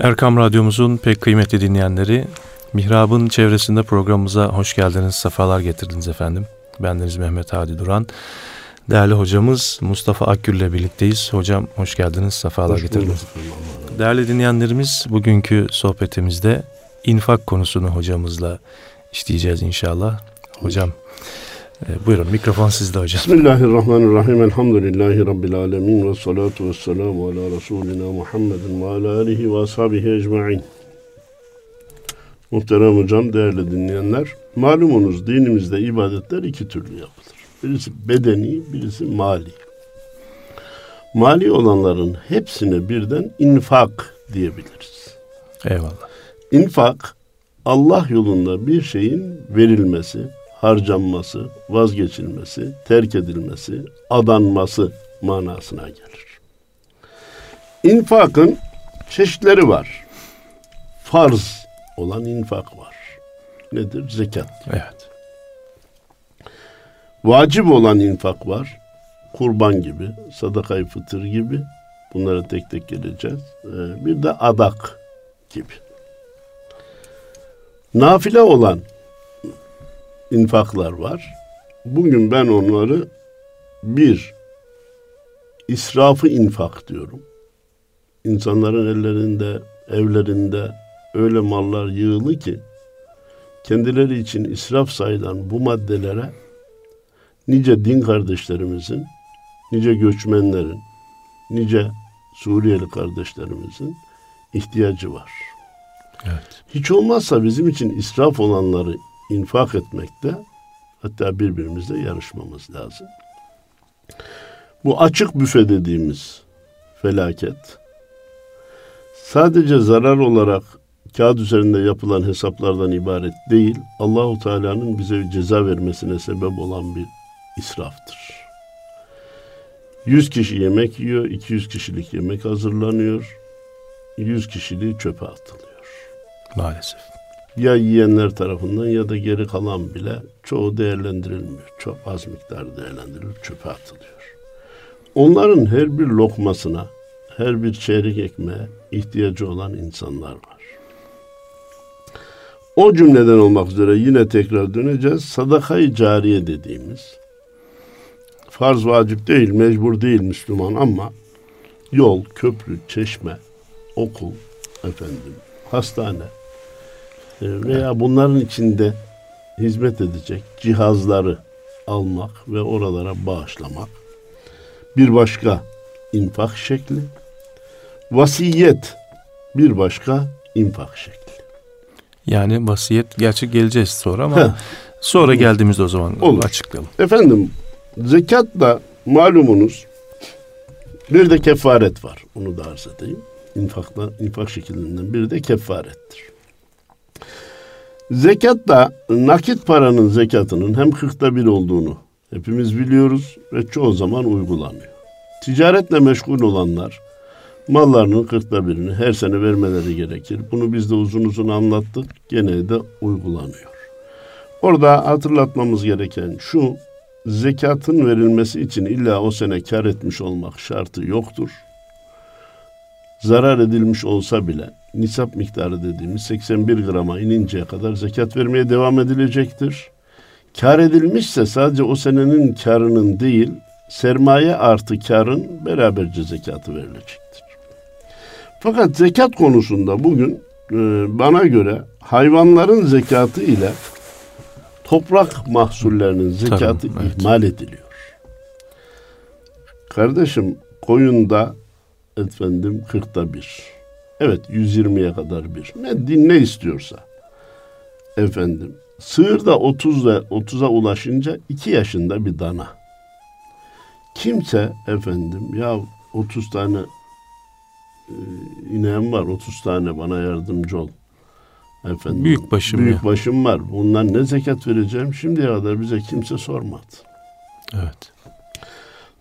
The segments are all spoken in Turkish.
Erkam Radyomuzun pek kıymetli dinleyenleri, Mihrab'ın çevresinde programımıza hoş geldiniz, sefalar getirdiniz efendim. Bendeniz Mehmet Hadi Duran. Değerli hocamız Mustafa Akgül ile birlikteyiz. Hocam hoş geldiniz, sefalar hoş getirdiniz. Değerli dinleyenlerimiz, bugünkü sohbetimizde infak konusunu hocamızla işleyeceğiz inşallah. Hocam e, buyurun mikrofon sizde hocam. Bismillahirrahmanirrahim. Elhamdülillahi Rabbil alemin. Ve salatu ve selamu ala Resulina Muhammedin ve ala alihi ve ashabihi ecma'in. Muhterem hocam, değerli dinleyenler. Malumunuz dinimizde ibadetler iki türlü yapılır. Birisi bedeni, birisi mali. Mali olanların hepsine birden infak diyebiliriz. Eyvallah. İnfak, Allah yolunda bir şeyin verilmesi, harcanması, vazgeçilmesi, terk edilmesi, adanması manasına gelir. İnfakın çeşitleri var. Farz olan infak var. Nedir? Zekat. Evet. Vacip olan infak var. Kurban gibi, sadakayı fıtır gibi. Bunlara tek tek geleceğiz. Ee, bir de adak gibi. Nafile olan infaklar var. Bugün ben onları bir israfı infak diyorum. İnsanların ellerinde, evlerinde öyle mallar yığılı ki kendileri için israf sayılan bu maddelere nice din kardeşlerimizin, nice göçmenlerin, nice Suriyeli kardeşlerimizin ihtiyacı var. Evet. Hiç olmazsa bizim için israf olanları infak etmekte hatta birbirimizle yarışmamız lazım. Bu açık büfe dediğimiz felaket sadece zarar olarak kağıt üzerinde yapılan hesaplardan ibaret değil, Allahu Teala'nın bize ceza vermesine sebep olan bir israftır. 100 kişi yemek yiyor, 200 kişilik yemek hazırlanıyor. 100 kişiliği çöpe atılıyor. Maalesef. Ya yiyenler tarafından ya da geri kalan bile çoğu değerlendirilmiyor. Çok az miktar değerlendirilip çöpe atılıyor. Onların her bir lokmasına, her bir çeyrek ekmeğe ihtiyacı olan insanlar var. O cümleden olmak üzere yine tekrar döneceğiz. Sadakayı cariye dediğimiz farz vacip değil, mecbur değil Müslüman ama yol, köprü, çeşme, okul, efendim, hastane veya bunların içinde hizmet edecek cihazları almak ve oralara bağışlamak bir başka infak şekli. Vasiyet bir başka infak şekli. Yani vasiyet gerçek geleceğiz sonra ama sonra geldiğimizde o zaman Olur. açıklayalım. Efendim zekat da malumunuz bir de kefaret var. Onu da arz edeyim. İnfakla, infak şekillerinden biri de kefarettir. Zekat da nakit paranın zekatının hem kırkta bir olduğunu hepimiz biliyoruz ve çoğu zaman uygulanıyor. Ticaretle meşgul olanlar mallarının kırkta birini her sene vermeleri gerekir. Bunu biz de uzun uzun anlattık. Gene de uygulanıyor. Orada hatırlatmamız gereken şu, zekatın verilmesi için illa o sene kar etmiş olmak şartı yoktur. Zarar edilmiş olsa bile nisap miktarı dediğimiz 81 grama ininceye kadar zekat vermeye devam edilecektir. Kar edilmişse sadece o senenin karının değil, sermaye artı karın beraberce zekatı verilecektir. Fakat zekat konusunda bugün e, bana göre hayvanların zekatı ile toprak mahsullerinin zekatı Tabii, evet. ihmal ediliyor. Kardeşim koyunda efendim kırkta bir. Evet 120'ye kadar bir. Ne din ne istiyorsa. Efendim sığır da 30'a 30'a ulaşınca 2 yaşında bir dana. Kimse efendim ya 30 tane e, ineğim var 30 tane bana yardımcı ol. Efendim, büyük başım büyük ya. başım var. Bundan ne zekat vereceğim şimdiye kadar bize kimse sormadı. Evet.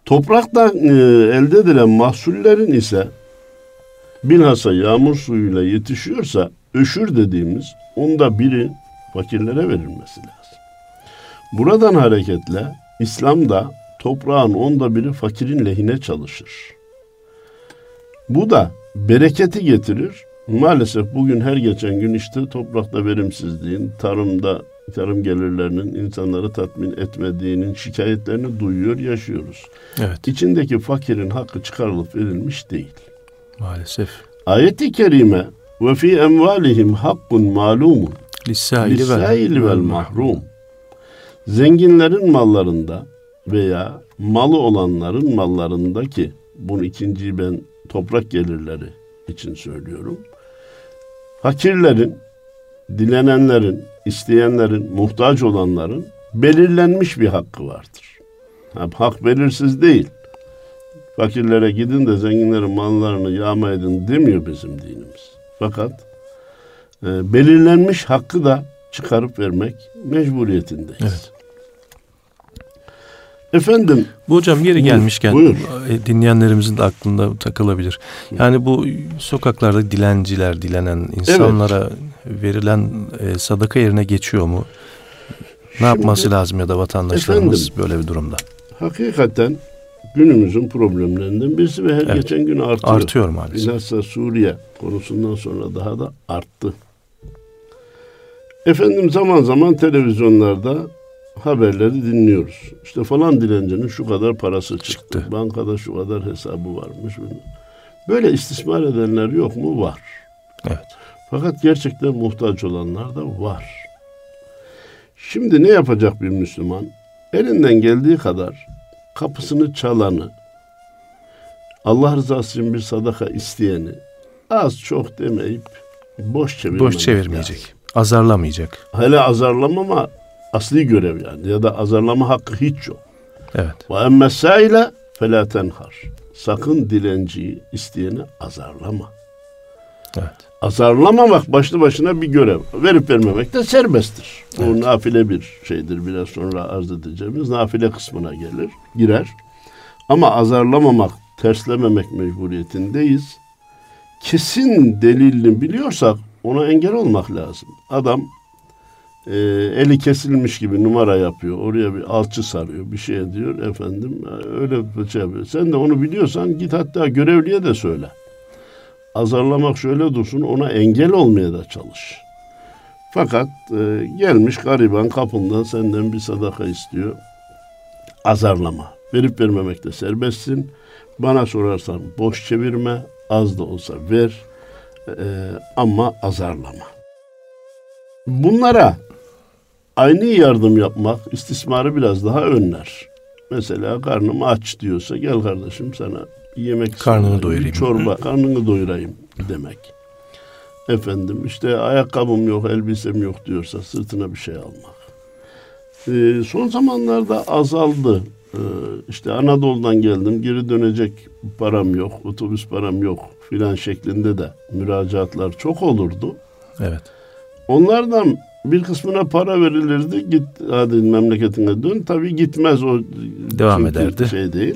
Topraktan e, elde edilen mahsullerin ise bilhassa yağmur suyuyla yetişiyorsa öşür dediğimiz onda biri fakirlere verilmesi lazım. Buradan hareketle İslam'da toprağın onda biri fakirin lehine çalışır. Bu da bereketi getirir, maalesef bugün her geçen gün işte toprakta verimsizliğin, tarımda tarım gelirlerinin insanları tatmin etmediğinin şikayetlerini duyuyor, yaşıyoruz. Evet. İçindeki fakirin hakkı çıkarılıp verilmiş değil. Maalesef. Ayet-i kerime ve fi emvalihim hakkun malumun lissaili vel mahrum. Zenginlerin mallarında veya malı olanların mallarındaki bunu ikinciyi ben toprak gelirleri için söylüyorum. Fakirlerin, dilenenlerin, isteyenlerin, muhtaç olanların belirlenmiş bir hakkı vardır. Ha, hak belirsiz değil. Fakirlere gidin de zenginlerin mallarını yağma edin demiyor bizim dinimiz. Fakat e, belirlenmiş hakkı da çıkarıp vermek mecburiyetindeyiz. Evet. Efendim Bu hocam yeri Buyur, gelmişken buyur. e, dinleyenlerimizin de aklında takılabilir. Yani bu sokaklarda dilenciler, dilenen insanlara verilen e, sadaka yerine geçiyor mu? Ne Şimdi, yapması lazım ya da vatandaşlarımız böyle bir durumda? hakikaten günümüzün problemlerinden birisi ve her Evet. geçen gün artıyor. Artıyor maalesef. Bilhassa Suriye konusundan sonra daha da arttı. Efendim zaman zaman televizyonlarda haberleri dinliyoruz. İşte falan dilencinin şu kadar parası çıktı. Çıktı. Bankada şu kadar hesabı varmış. Böyle istismar edenler yok mu? Var. Evet. Fakat gerçekten muhtaç olanlar da var. Şimdi ne yapacak bir Müslüman? Elinden geldiği kadar kapısını çalanı, Allah rızası için bir sadaka isteyeni az çok demeyip boş çevirmemek Boş çevirmeyecek. lazım. Azarlamayacak. Hele azarlamama asli görev yani ya da azarlama hakkı hiç yok. Evet. Ve emmesâile felâ tenhar. Sakın dilenciyi, isteyeni azarlama. Evet. Azarlamamak başlı başına bir görev. Verip vermemek de serbesttir. Bu Evet. nafile bir şeydir. Biraz sonra arz edeceğimiz nafile kısmına gelir, girer. Ama azarlamamak, terslememek mecburiyetindeyiz. Kesin delilini biliyorsak ona engel olmak lazım. Adam e, eli kesilmiş gibi numara yapıyor. Oraya bir alçı sarıyor, bir şey diyor efendim. e, Öyle bir şey yapıyor. Sen de onu biliyorsan git hatta görevliye de söyle azarlamak şöyle dursun ona engel olmaya da çalış. Fakat e, gelmiş gariban kapından senden bir sadaka istiyor. Azarlama. Verip vermemekte serbestsin. Bana sorarsan boş çevirme. Az da olsa ver. E, ama azarlama. Bunlara aynı yardım yapmak istismarı biraz daha önler. Mesela karnım aç diyorsa gel kardeşim sana yemek Karnını doyurayım. Çorba, karnını doyurayım demek. Efendim işte ayakkabım yok, elbisem yok diyorsa sırtına bir şey almak. Ee, son zamanlarda azaldı. Ee, işte Anadolu'dan geldim, geri dönecek param yok, otobüs param yok filan şeklinde de müracaatlar çok olurdu. Evet. Onlardan bir kısmına para verilirdi. Git hadi memleketine dön. Tabii gitmez o Devam ederdi. Şey değil.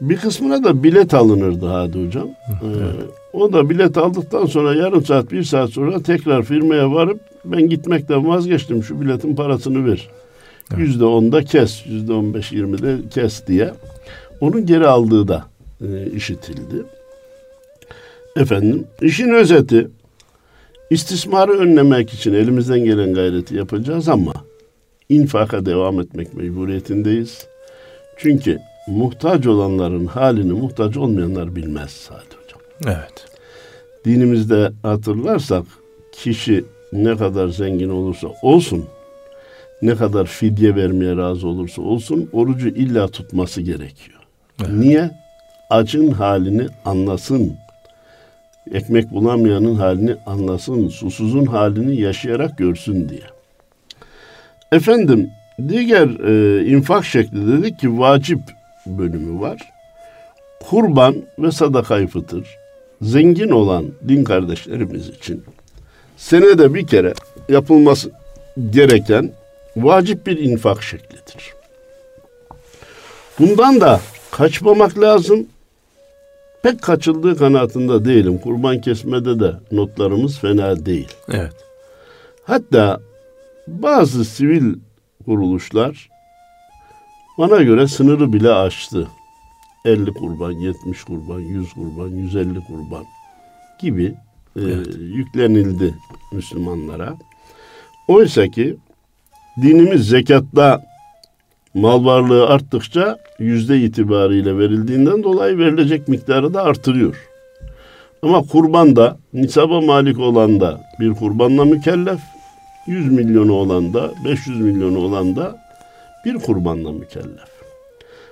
Bir kısmına da bilet alınırdı hadi hocam. Ee, o da bilet aldıktan sonra yarım saat bir saat sonra tekrar firmaya varıp ben gitmekten vazgeçtim şu biletin parasını ver. Evet. Yüzde onda kes, yüzde on beş yirmi de kes diye. Onun geri aldığı da e, işitildi. Efendim işin özeti istismarı önlemek için elimizden gelen gayreti yapacağız ama infaka devam etmek mecburiyetindeyiz. Çünkü muhtaç olanların halini muhtaç olmayanlar bilmez Sadi Hocam. Evet. Dinimizde hatırlarsak kişi ne kadar zengin olursa olsun, ne kadar fidye vermeye razı olursa olsun orucu illa tutması gerekiyor. Evet. Niye? Acın halini anlasın. Ekmek bulamayanın halini anlasın. Susuzun halini yaşayarak görsün diye. Efendim diğer e, infak şekli dedik ki vacip bölümü var. Kurban ve sadakayı fıtır zengin olan din kardeşlerimiz için senede bir kere yapılması gereken vacip bir infak şeklidir. Bundan da kaçmamak lazım. Pek kaçıldığı kanaatinde değilim. Kurban kesmede de notlarımız fena değil. Evet. Hatta bazı sivil kuruluşlar bana göre sınırı bile aştı. 50 kurban, 70 kurban, 100 kurban, 150 kurban gibi evet. yüklenildi Müslümanlara. Oysa ki dinimiz zekatta mal varlığı arttıkça yüzde itibariyle verildiğinden dolayı verilecek miktarı da artırıyor. Ama kurban da nisaba malik olan da bir kurbanla mükellef, 100 milyonu olan da 500 milyonu olan da bir kurbanla mükellef.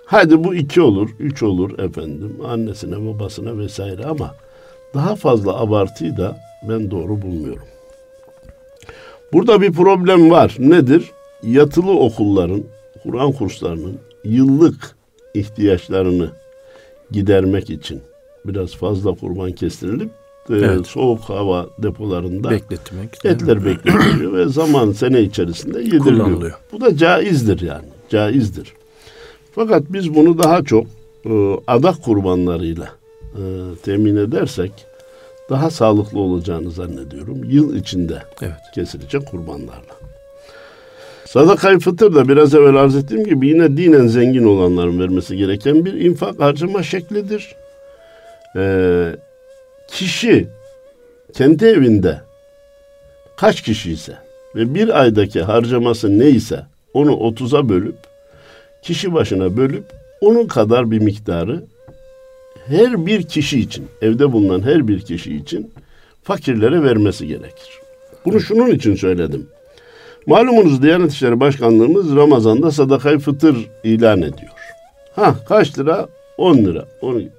Hadi bu iki olur, üç olur efendim annesine babasına vesaire ama daha fazla abartıyı da ben doğru bulmuyorum. Burada bir problem var. Nedir? Yatılı okulların, Kur'an kurslarının yıllık ihtiyaçlarını gidermek için biraz fazla kurban kestirilip e, evet. soğuk hava depolarında bekletmek etler bekletiliyor ve zaman sene içerisinde yediriliyor. Bu da caizdir yani. Caizdir. Fakat biz bunu daha çok e, adak kurbanlarıyla e, temin edersek daha sağlıklı olacağını zannediyorum. Yıl içinde evet. kesilecek kurbanlarla. Sadakayı fıtır da biraz evvel arz ettiğim gibi yine dinen zengin olanların vermesi gereken bir infak harcama şeklidir. Ee, kişi kendi evinde kaç kişi ise ve bir aydaki harcaması neyse onu 30'a bölüp kişi başına bölüp onun kadar bir miktarı her bir kişi için, evde bulunan her bir kişi için fakirlere vermesi gerekir. Bunu şunun için söyledim. Malumunuz Diyanet İşleri Başkanlığımız Ramazan'da sadakayı fıtır ilan ediyor. Ha kaç lira? 10 lira.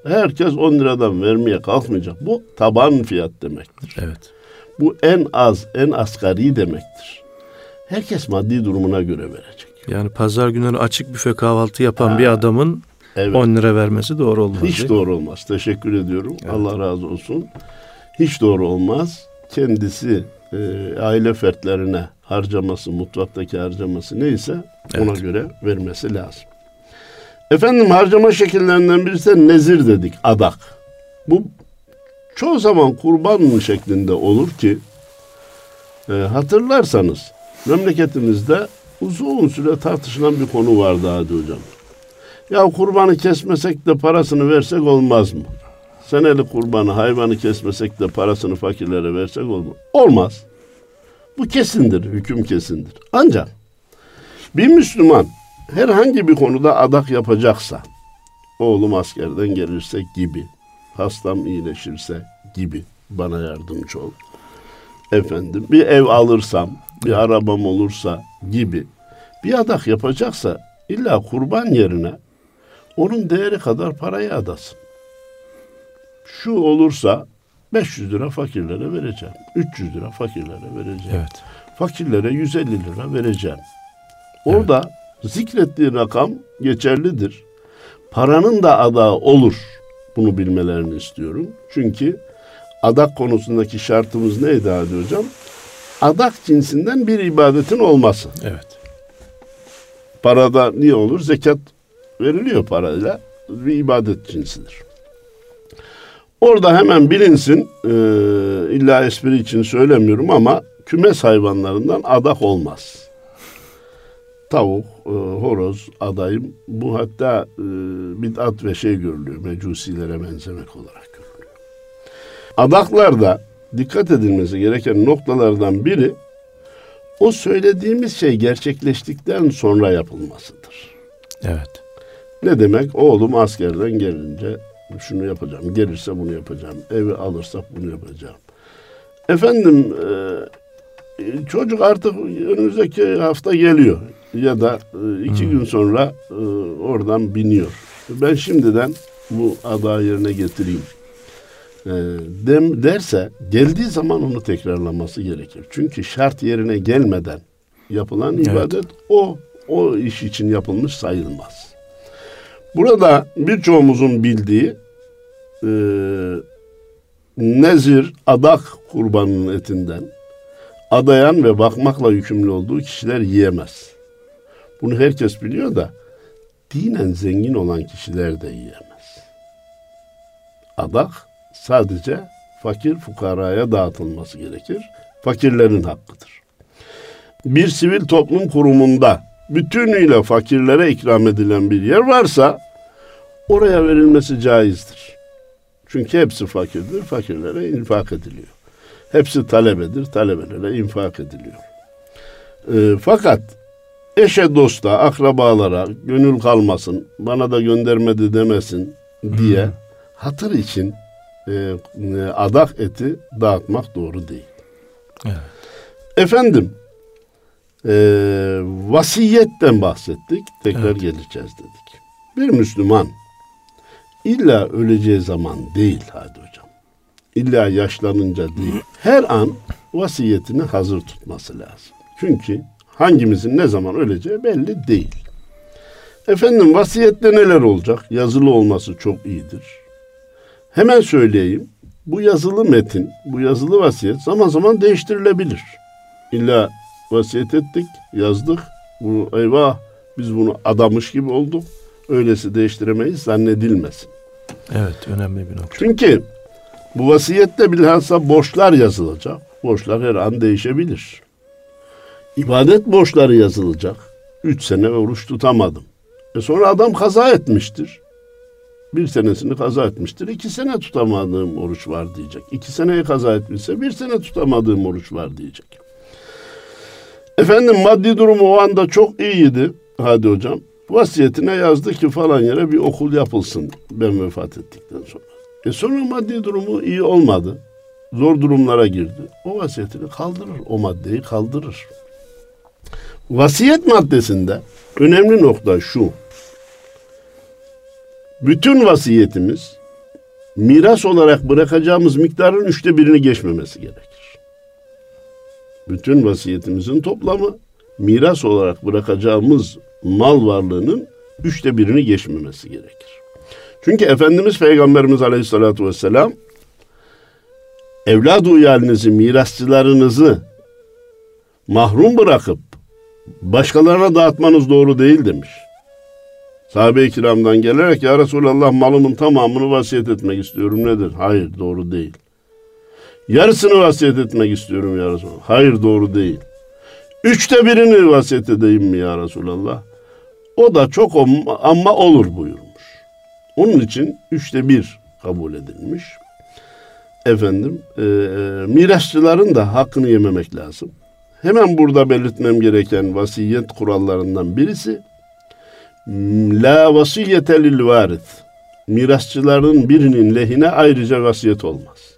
Herkes 10 liradan vermeye kalkmayacak. Bu taban fiyat demektir. Evet. Bu en az, en asgari demektir. Herkes maddi durumuna göre verecek. Yani pazar günleri açık büfe kahvaltı yapan ha, bir adamın evet. 10 lira vermesi doğru olmaz. Hiç doğru olmaz. Teşekkür ediyorum. Evet. Allah razı olsun. Hiç doğru olmaz. Kendisi e, aile fertlerine harcaması, mutfaktaki harcaması neyse evet. ona göre vermesi lazım. Efendim harcama şekillerinden birisi de nezir dedik, adak. Bu çoğu zaman kurban şeklinde olur ki e, hatırlarsanız memleketimizde uzun süre tartışılan bir konu vardı Hadi Hocam. Ya kurbanı kesmesek de parasını versek olmaz mı? Seneli kurbanı, hayvanı kesmesek de parasını fakirlere versek olmaz. Olmaz. Bu kesindir, hüküm kesindir. Ancak bir Müslüman herhangi bir konuda adak yapacaksa, oğlum askerden gelirse gibi, hastam iyileşirse gibi bana yardımcı ol. Efendim bir ev alırsam, bir arabam olursa gibi bir adak yapacaksa illa kurban yerine onun değeri kadar parayı adasın. Şu olursa 500 lira fakirlere vereceğim. 300 lira fakirlere vereceğim. Evet. Fakirlere 150 lira vereceğim. Orada evet. Zikrettiği rakam geçerlidir. Paranın da adağı olur. Bunu bilmelerini istiyorum. Çünkü adak konusundaki şartımız neydi Hadi Hocam? Adak cinsinden bir ibadetin olması. Evet. Parada niye olur? Zekat veriliyor parayla. Bir ibadet cinsidir. Orada hemen bilinsin, e, illa espri için söylemiyorum ama kümes hayvanlarından adak olmaz. Tavuk, e, horoz, adayım bu hatta e, bid'at ve şey görülüyor, mecusilere benzemek olarak görülüyor. Adaklarda dikkat edilmesi gereken noktalardan biri o söylediğimiz şey gerçekleştikten sonra yapılmasıdır. Evet. Ne demek? Oğlum askerden gelince şunu yapacağım, gelirse bunu yapacağım, evi alırsak bunu yapacağım. Efendim e, çocuk artık önümüzdeki hafta geliyor ya da e, iki hmm. gün sonra e, oradan biniyor. Ben şimdiden bu ada yerine getireyim e, dem, derse geldiği zaman onu tekrarlaması gerekir. Çünkü şart yerine gelmeden yapılan ibadet evet. o o iş için yapılmış sayılmaz. Burada birçoğumuzun bildiği e, nezir, adak kurbanının etinden adayan ve bakmakla yükümlü olduğu kişiler yiyemez. Bunu herkes biliyor da dinen zengin olan kişiler de yiyemez. Adak sadece fakir fukaraya dağıtılması gerekir. Fakirlerin hakkıdır. Bir sivil toplum kurumunda bütünüyle fakirlere ikram edilen bir yer varsa oraya verilmesi caizdir. Çünkü hepsi fakirdir, fakirlere infak ediliyor. Hepsi talebedir. Talebelere infak ediliyor. E, fakat eşe dosta, akrabalara gönül kalmasın, bana da göndermedi demesin diye hatır için e, e, adak eti dağıtmak doğru değil. Evet. Efendim, e, vasiyetten bahsettik, tekrar Evet. geleceğiz dedik. Bir Müslüman illa öleceği zaman değil hadi hocam. İlla yaşlanınca değil. Her an vasiyetini hazır tutması lazım. Çünkü hangimizin ne zaman öleceği belli değil. Efendim vasiyette neler olacak? Yazılı olması çok iyidir. Hemen söyleyeyim. Bu yazılı metin, bu yazılı vasiyet zaman zaman değiştirilebilir. İlla vasiyet ettik, yazdık. Bu eyvah biz bunu adamış gibi olduk. Öylesi değiştiremeyiz zannedilmesin. Evet önemli bir nokta. Çünkü bu vasiyette bilhassa borçlar yazılacak. Borçlar her an değişebilir. İbadet borçları yazılacak. Üç sene oruç tutamadım. E sonra adam kaza etmiştir. Bir senesini kaza etmiştir. İki sene tutamadığım oruç var diyecek. İki seneyi kaza etmişse bir sene tutamadığım oruç var diyecek. Efendim maddi durumu o anda çok iyiydi. Hadi hocam. Vasiyetine yazdı ki falan yere bir okul yapılsın ben vefat ettikten sonra. E sonra maddi durumu iyi olmadı. Zor durumlara girdi. O vasiyetini kaldırır. O maddeyi kaldırır. Vasiyet maddesinde önemli nokta şu. Bütün vasiyetimiz miras olarak bırakacağımız miktarın üçte birini geçmemesi gerekir. Bütün vasiyetimizin toplamı miras olarak bırakacağımız mal varlığının üçte birini geçmemesi gerekir. Çünkü Efendimiz Peygamberimiz Aleyhisselatü Vesselam evlad uyalinizi, mirasçılarınızı mahrum bırakıp başkalarına dağıtmanız doğru değil demiş. Sahabe-i kiramdan gelerek ya Resulallah malımın tamamını vasiyet etmek istiyorum nedir? Hayır doğru değil. Yarısını vasiyet etmek istiyorum ya Resulallah. Hayır doğru değil. Üçte birini vasiyet edeyim mi ya Resulallah? O da çok ama olur buyurmuş. Onun için üçte bir kabul edilmiş. Efendim e, mirasçıların da hakkını yememek lazım. Hemen burada belirtmem gereken vasiyet kurallarından birisi la vasiyete lil varis. Mirasçıların birinin lehine ayrıca vasiyet olmaz.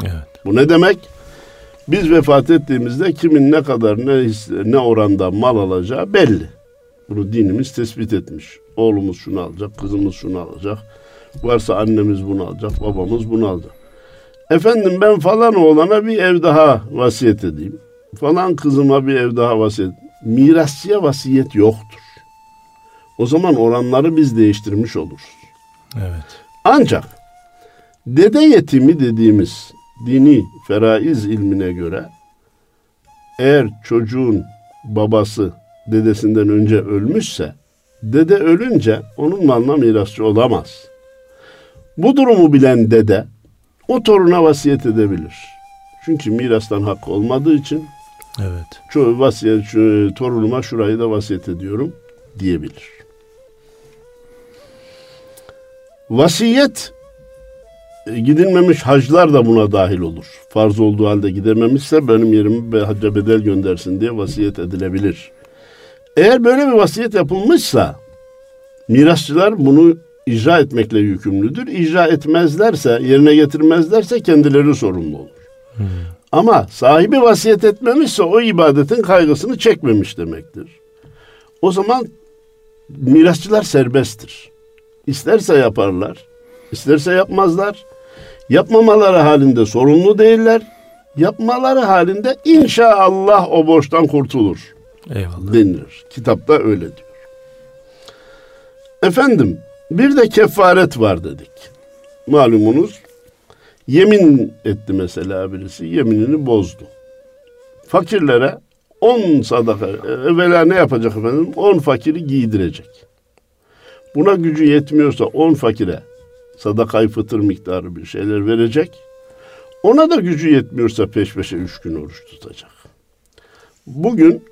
Evet. Bu ne demek? Biz vefat ettiğimizde kimin ne kadar ne ne oranda mal alacağı belli. Bunu dinimiz tespit etmiş. Oğlumuz şunu alacak, kızımız şunu alacak. Varsa annemiz bunu alacak, babamız bunu alacak. Efendim ben falan oğlana bir ev daha vasiyet edeyim. Falan kızıma bir ev daha vasiyet. Mirasçıya vasiyet yoktur. O zaman oranları biz değiştirmiş oluruz. Evet. Ancak dede yetimi dediğimiz dini feraiz ilmine göre eğer çocuğun babası dedesinden önce ölmüşse dede ölünce onun malına mirasçı olamaz. Bu durumu bilen dede o toruna vasiyet edebilir. Çünkü mirastan hakkı olmadığı için Evet. şu vasiyet şu, torunuma şurayı da vasiyet ediyorum diyebilir. Vasiyet e, gidilmemiş haclar da buna dahil olur. Farz olduğu halde gidememişse benim yerimi hacca bedel göndersin diye vasiyet edilebilir. Eğer böyle bir vasiyet yapılmışsa mirasçılar bunu icra etmekle yükümlüdür. İcra etmezlerse, yerine getirmezlerse kendileri sorumlu olur. Ama sahibi vasiyet etmemişse o ibadetin kaygısını çekmemiş demektir. O zaman mirasçılar serbesttir. İsterse yaparlar, isterse yapmazlar. Yapmamaları halinde sorumlu değiller. Yapmaları halinde inşallah o borçtan kurtulur Eyvallah. denilir. Kitapta öyle diyor. Efendim bir de kefaret var dedik. Malumunuz yemin etti mesela birisi yeminini bozdu. Fakirlere 10 sadaka evvela ne yapacak efendim? 10 fakiri giydirecek. Buna gücü yetmiyorsa 10 fakire sadakayı fıtır miktarı bir şeyler verecek. Ona da gücü yetmiyorsa peş peşe 3 gün oruç tutacak. Bugün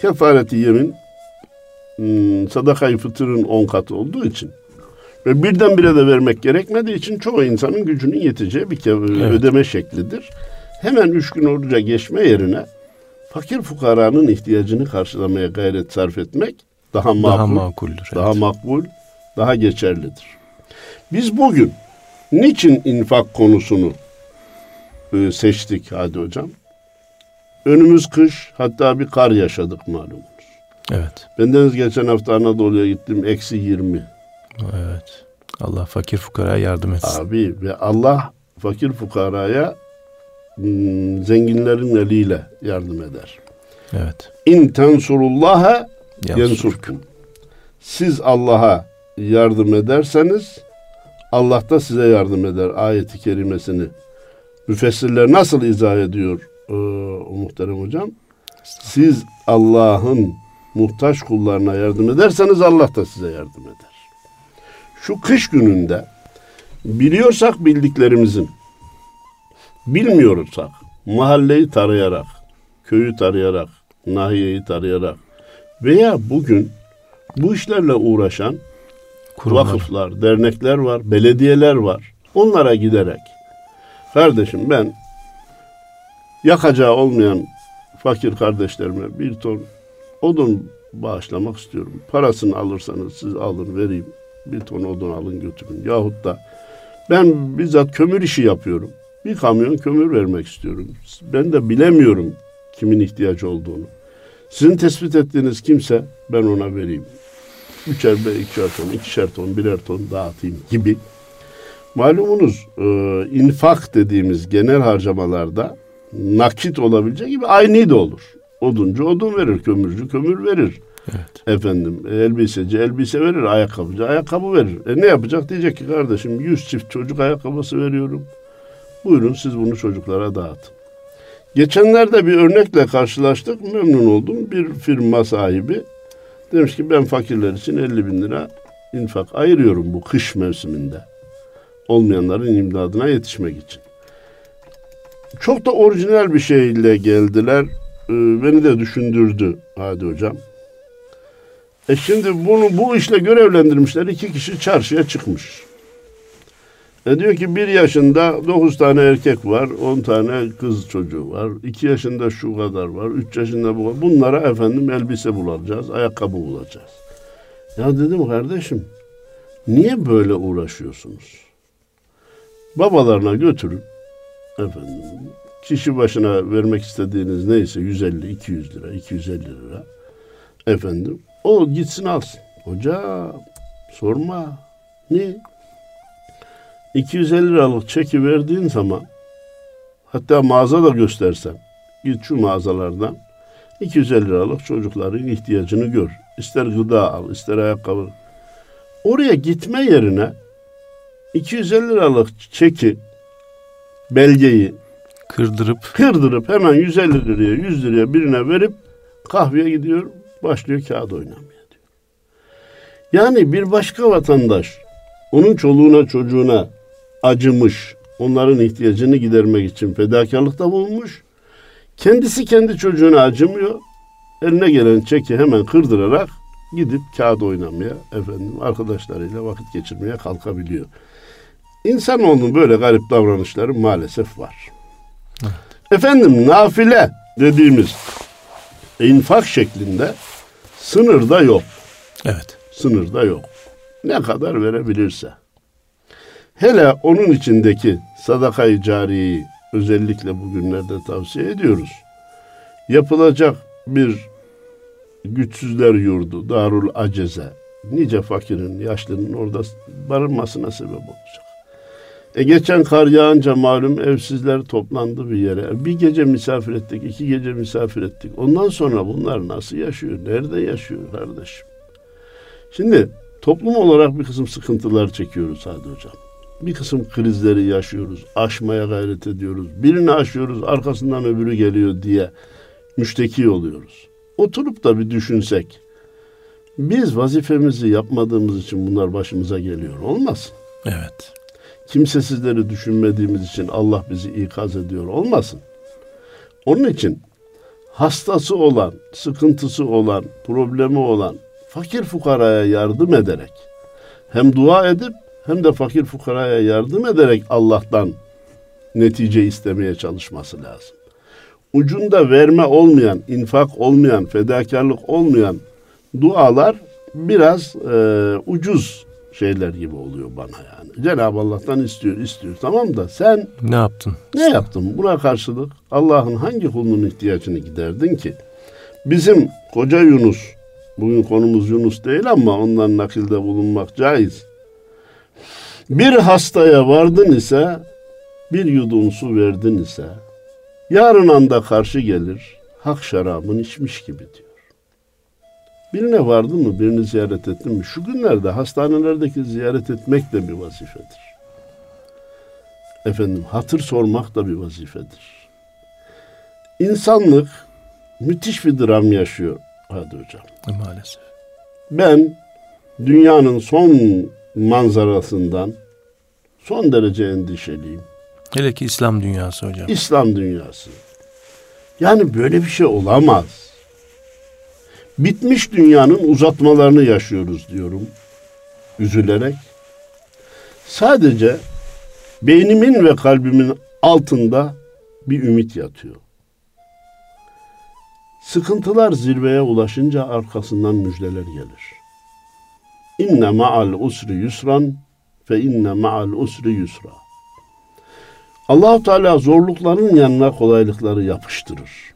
kefareti yemin hmm, sadakayı fıtırın 10 katı olduğu için Ve birdenbire de vermek gerekmediği için çoğu insanın gücünün yeteceği bir Evet. ödeme şeklidir. Hemen üç gün oruca geçme yerine fakir fukaranın ihtiyacını karşılamaya gayret sarf etmek daha makul, Daha makuldür. daha evet. makbul, daha geçerlidir. Biz bugün niçin infak konusunu e, seçtik hadi hocam? Önümüz kış, hatta bir kar yaşadık malumunuz. Evet. Bendeniz geçen hafta Anadolu'ya gittim, eksi 20. Evet. Allah fakir fukaraya yardım etsin. Abi ve Allah fakir fukaraya hmm, zenginlerin eliyle yardım eder. Evet. İn tensurullaha yensurkum. Siz Allah'a yardım ederseniz Allah da size yardım eder ayeti kerimesini. Müfessirler nasıl izah ediyor ee, o muhterem hocam? Siz Allah'ın muhtaç kullarına yardım ederseniz Allah da size yardım eder. Şu kış gününde biliyorsak bildiklerimizin, bilmiyorsak mahalleyi tarayarak, köyü tarayarak, nahiyeyi tarayarak veya bugün bu işlerle uğraşan Kurumlar. vakıflar, dernekler var, belediyeler var. Onlara giderek kardeşim ben yakacağı olmayan fakir kardeşlerime bir ton odun bağışlamak istiyorum. Parasını alırsanız siz alın vereyim. Bir ton odun alın götürün. Yahut da ben bizzat kömür işi yapıyorum. Bir kamyon kömür vermek istiyorum. Ben de bilemiyorum kimin ihtiyacı olduğunu. Sizin tespit ettiğiniz kimse ben ona vereyim. Üçer, ikişer ton, ikişer ton, birer ton dağıtayım gibi. Malumunuz e, infak dediğimiz genel harcamalarda nakit olabilecek gibi aynı da olur. Oduncu odun verir, kömürcü kömür verir. Evet. Efendim elbiseci elbise verir, ayakkabıcı ayakkabı verir. E ne yapacak? Diyecek ki kardeşim 100 çift çocuk ayakkabısı veriyorum. Buyurun siz bunu çocuklara dağıtın. Geçenlerde bir örnekle karşılaştık. Memnun oldum. Bir firma sahibi demiş ki ben fakirler için 50 bin lira infak ayırıyorum bu kış mevsiminde. Olmayanların imdadına yetişmek için. Çok da orijinal bir şeyle geldiler. Ee, beni de düşündürdü Hadi Hocam. E şimdi bunu bu işle görevlendirmişler. iki kişi çarşıya çıkmış. E diyor ki bir yaşında dokuz tane erkek var, on tane kız çocuğu var. iki yaşında şu kadar var, üç yaşında bu kadar. Bunlara efendim elbise bulacağız, ayakkabı bulacağız. Ya dedim kardeşim, niye böyle uğraşıyorsunuz? Babalarına götürün. Efendim, kişi başına vermek istediğiniz neyse 150, 200 lira, 250 lira. Efendim, o gitsin alsın. Hocam, sorma. Ne? 250 liralık çeki verdiğin zaman hatta mağaza da göstersen git şu mağazalardan 250 liralık çocukların ihtiyacını gör. İster gıda al, ister ayakkabı. Oraya gitme yerine 250 liralık çeki belgeyi Kırdırıp kırdırıp hemen 150 liraya 100 liraya birine verip kahveye gidiyor başlıyor kağıt oynamaya diyor. Yani bir başka vatandaş onun çoluğuna çocuğuna acımış, onların ihtiyacını gidermek için fedakarlıkta bulunmuş. Kendisi kendi çocuğuna acımıyor. Eline gelen çeki hemen kırdırarak gidip kağıt oynamaya, efendim arkadaşlarıyla vakit geçirmeye kalkabiliyor. İnsanoğlunun böyle garip davranışları maalesef var. Efendim nafile dediğimiz infak şeklinde sınırda yok. evet. Sınırda yok. Ne kadar verebilirse. Hele onun içindeki sadakayı cariyeyi özellikle bugünlerde tavsiye ediyoruz. Yapılacak bir güçsüzler yurdu, darul aceze, nice fakirin, yaşlının orada barınmasına sebep olacak. E geçen kar yağınca malum evsizler toplandı bir yere. Bir gece misafir ettik, iki gece misafir ettik. Ondan sonra bunlar nasıl yaşıyor, nerede yaşıyor kardeşim? Şimdi toplum olarak bir kısım sıkıntılar çekiyoruz Hadi Hocam. Bir kısım krizleri yaşıyoruz, aşmaya gayret ediyoruz. Birini aşıyoruz, arkasından öbürü geliyor diye müşteki oluyoruz. Oturup da bir düşünsek, biz vazifemizi yapmadığımız için bunlar başımıza geliyor. Olmasın. Evet. Kimsesizleri düşünmediğimiz için Allah bizi ikaz ediyor. Olmasın. Onun için hastası olan, sıkıntısı olan, problemi olan fakir fukaraya yardım ederek hem dua edip hem de fakir fukaraya yardım ederek Allah'tan netice istemeye çalışması lazım. Ucunda verme olmayan, infak olmayan, fedakarlık olmayan dualar biraz e, ucuz şeyler gibi oluyor bana yani. Cenab-ı Allah'tan istiyor, istiyor. Tamam da sen Ne yaptın? ne yaptın? Buna karşılık Allah'ın hangi kulunun ihtiyacını giderdin ki? Bizim koca Yunus, bugün konumuz Yunus değil ama ondan nakilde bulunmak caiz. Bir hastaya vardın ise, bir yudum su verdin ise, yarın anda karşı gelir, hak şarabını içmiş gibi diyor. Birine vardın mı, birini ziyaret ettin mi? Şu günlerde hastanelerdeki ziyaret etmek de bir vazifedir. Efendim hatır sormak da bir vazifedir. İnsanlık müthiş bir dram yaşıyor hadi hocam. Maalesef. Ben dünyanın son manzarasından son derece endişeliyim. Hele ki İslam dünyası hocam. İslam dünyası. Yani böyle bir şey olamaz. Bitmiş dünyanın uzatmalarını yaşıyoruz diyorum. Üzülerek. Sadece beynimin ve kalbimin altında bir ümit yatıyor. Sıkıntılar zirveye ulaşınca arkasından müjdeler gelir. İnne ma'al usri yusran fe inne ma'al usri yusra. Allahu Teala zorlukların yanına kolaylıkları yapıştırır.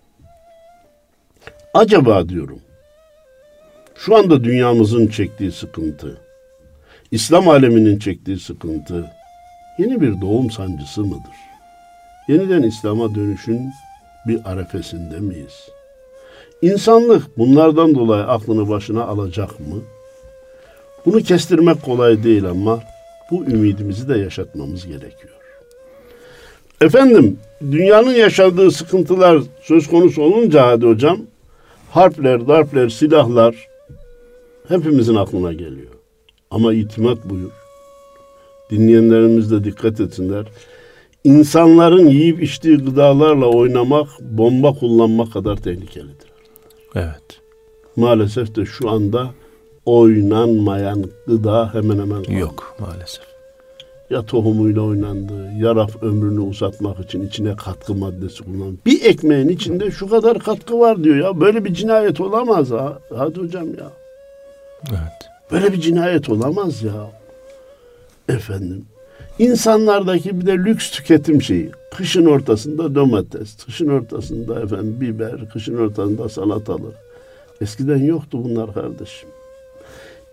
Acaba diyorum şu anda dünyamızın çektiği sıkıntı, İslam aleminin çektiği sıkıntı yeni bir doğum sancısı mıdır? Yeniden İslam'a dönüşün bir arefesinde miyiz? İnsanlık bunlardan dolayı aklını başına alacak mı? Bunu kestirmek kolay değil ama bu ümidimizi de yaşatmamız gerekiyor. Efendim, dünyanın yaşadığı sıkıntılar söz konusu olunca hadi hocam, harpler, darpler, silahlar hepimizin aklına geliyor. Ama itimat buyur. Dinleyenlerimiz de dikkat etsinler. İnsanların yiyip içtiği gıdalarla oynamak, bomba kullanmak kadar tehlikelidir. Evet. Maalesef de şu anda oynanmayan gıda hemen hemen kalmadı. Yok maalesef. Ya tohumuyla oynandı, ya raf ömrünü uzatmak için içine katkı maddesi kullanıldı. Bir ekmeğin içinde şu kadar katkı var diyor ya. Böyle bir cinayet olamaz ha. Hadi hocam ya. Evet. Böyle bir cinayet olamaz ya. Efendim. İnsanlardaki bir de lüks tüketim şeyi. Kışın ortasında domates, kışın ortasında efendim biber, kışın ortasında salatalık. Eskiden yoktu bunlar kardeşim.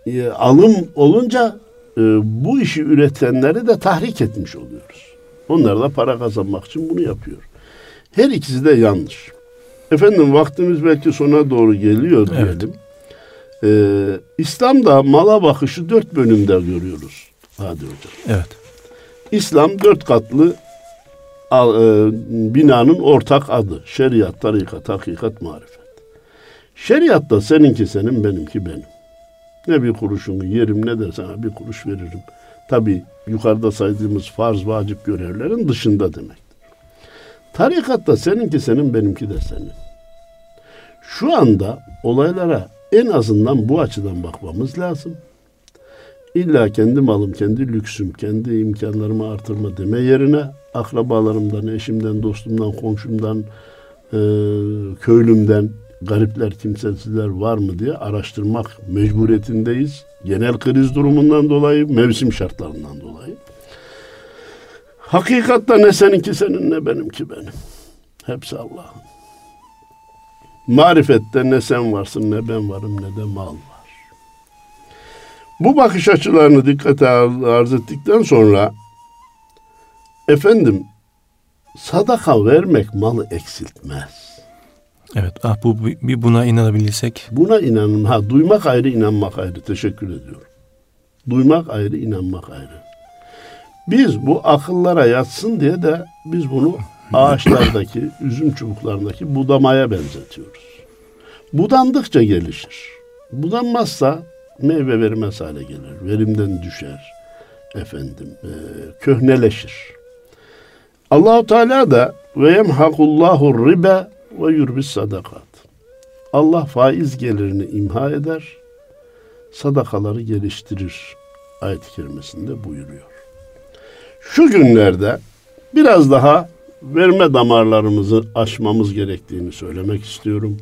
E, alım olunca e, bu işi üretenleri de tahrik etmiş oluyoruz. Onlar da para kazanmak için bunu yapıyor. Her ikisi de yanlış. Efendim vaktimiz belki sona doğru geliyor Evet. Ee, İslam'da mala bakışı dört bölümde görüyoruz. Hadi hocam. Evet. İslam dört katlı e, binanın ortak adı. Şeriat, tarikat, hakikat, marifet. Şeriatta seninki senin, benimki benim. Ne bir kuruşunu yerim ne de sana bir kuruş veririm. Tabi yukarıda saydığımız farz, vacip görevlerin dışında demektir. Tarikatta seninki senin, benimki de senin. Şu anda olaylara en azından bu açıdan bakmamız lazım. İlla kendi malım, kendi lüksüm, kendi imkanlarımı artırma deme yerine akrabalarımdan, eşimden, dostumdan, komşumdan, e, köylümden, garipler, kimsesizler var mı diye araştırmak mecburiyetindeyiz. Genel kriz durumundan dolayı, mevsim şartlarından dolayı. Hakikatta ne seninki senin ne benimki benim. Hepsi Allah'ın. Marifette ne sen varsın ne ben varım ne de mal var. Bu bakış açılarını dikkate arz ettikten sonra efendim sadaka vermek malı eksiltmez. Evet. Ah bu bir buna inanabilsek. Buna inanın. Ha duymak ayrı, inanmak ayrı. Teşekkür ediyorum. Duymak ayrı, inanmak ayrı. Biz bu akıllara yatsın diye de biz bunu ağaçlardaki, üzüm çubuklarındaki budamaya benzetiyoruz. Budandıkça gelişir. Budanmazsa meyve vermez hale gelir. Verimden düşer. Efendim, e, köhneleşir. Allahu Teala da ve yemhakullahu ribe ve yurbis sadakat. Allah faiz gelirini imha eder, sadakaları geliştirir ayet-i kerimesinde buyuruyor. Şu günlerde biraz daha verme damarlarımızı aşmamız gerektiğini söylemek istiyorum.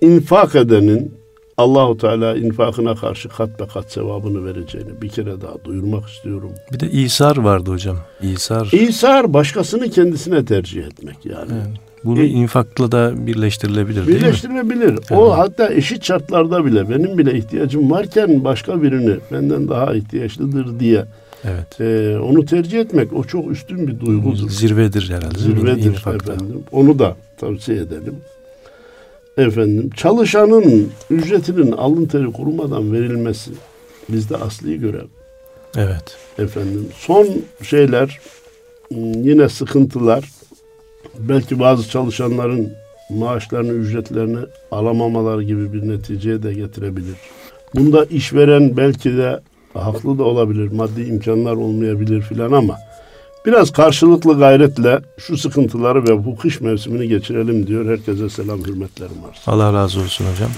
İnfak edenin Allahu Teala infakına karşı kat be kat sevabını vereceğini bir kere daha duyurmak istiyorum. Bir de İsar vardı hocam. İsar. İsar başkasını kendisine tercih etmek yani. Evet. Bunu E- infakla da birleştirilebilir değil mi? Birleştirilebilir. O hatta eşit şartlarda bile benim bile ihtiyacım varken başka birini benden daha ihtiyaçlıdır diye Evet. e, onu tercih etmek o çok üstün bir duygudur. Zirvedir herhalde. Zirvedir İnfakta. efendim. Onu da tavsiye edelim. Efendim çalışanın ücretinin alın teri kurumadan verilmesi bizde asli görev. Evet. Efendim son şeyler ım, yine sıkıntılar belki bazı çalışanların maaşlarını ücretlerini alamamalar gibi bir neticeye de getirebilir. Bunda işveren belki de haklı da olabilir. Maddi imkanlar olmayabilir filan ama biraz karşılıklı gayretle şu sıkıntıları ve bu kış mevsimini geçirelim diyor. Herkese selam hürmetlerim var. Allah razı olsun hocam.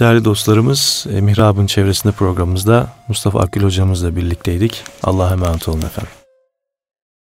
Değerli dostlarımız, Mihrab'ın çevresinde programımızda Mustafa Akgül hocamızla birlikteydik. Allah'a emanet olun efendim.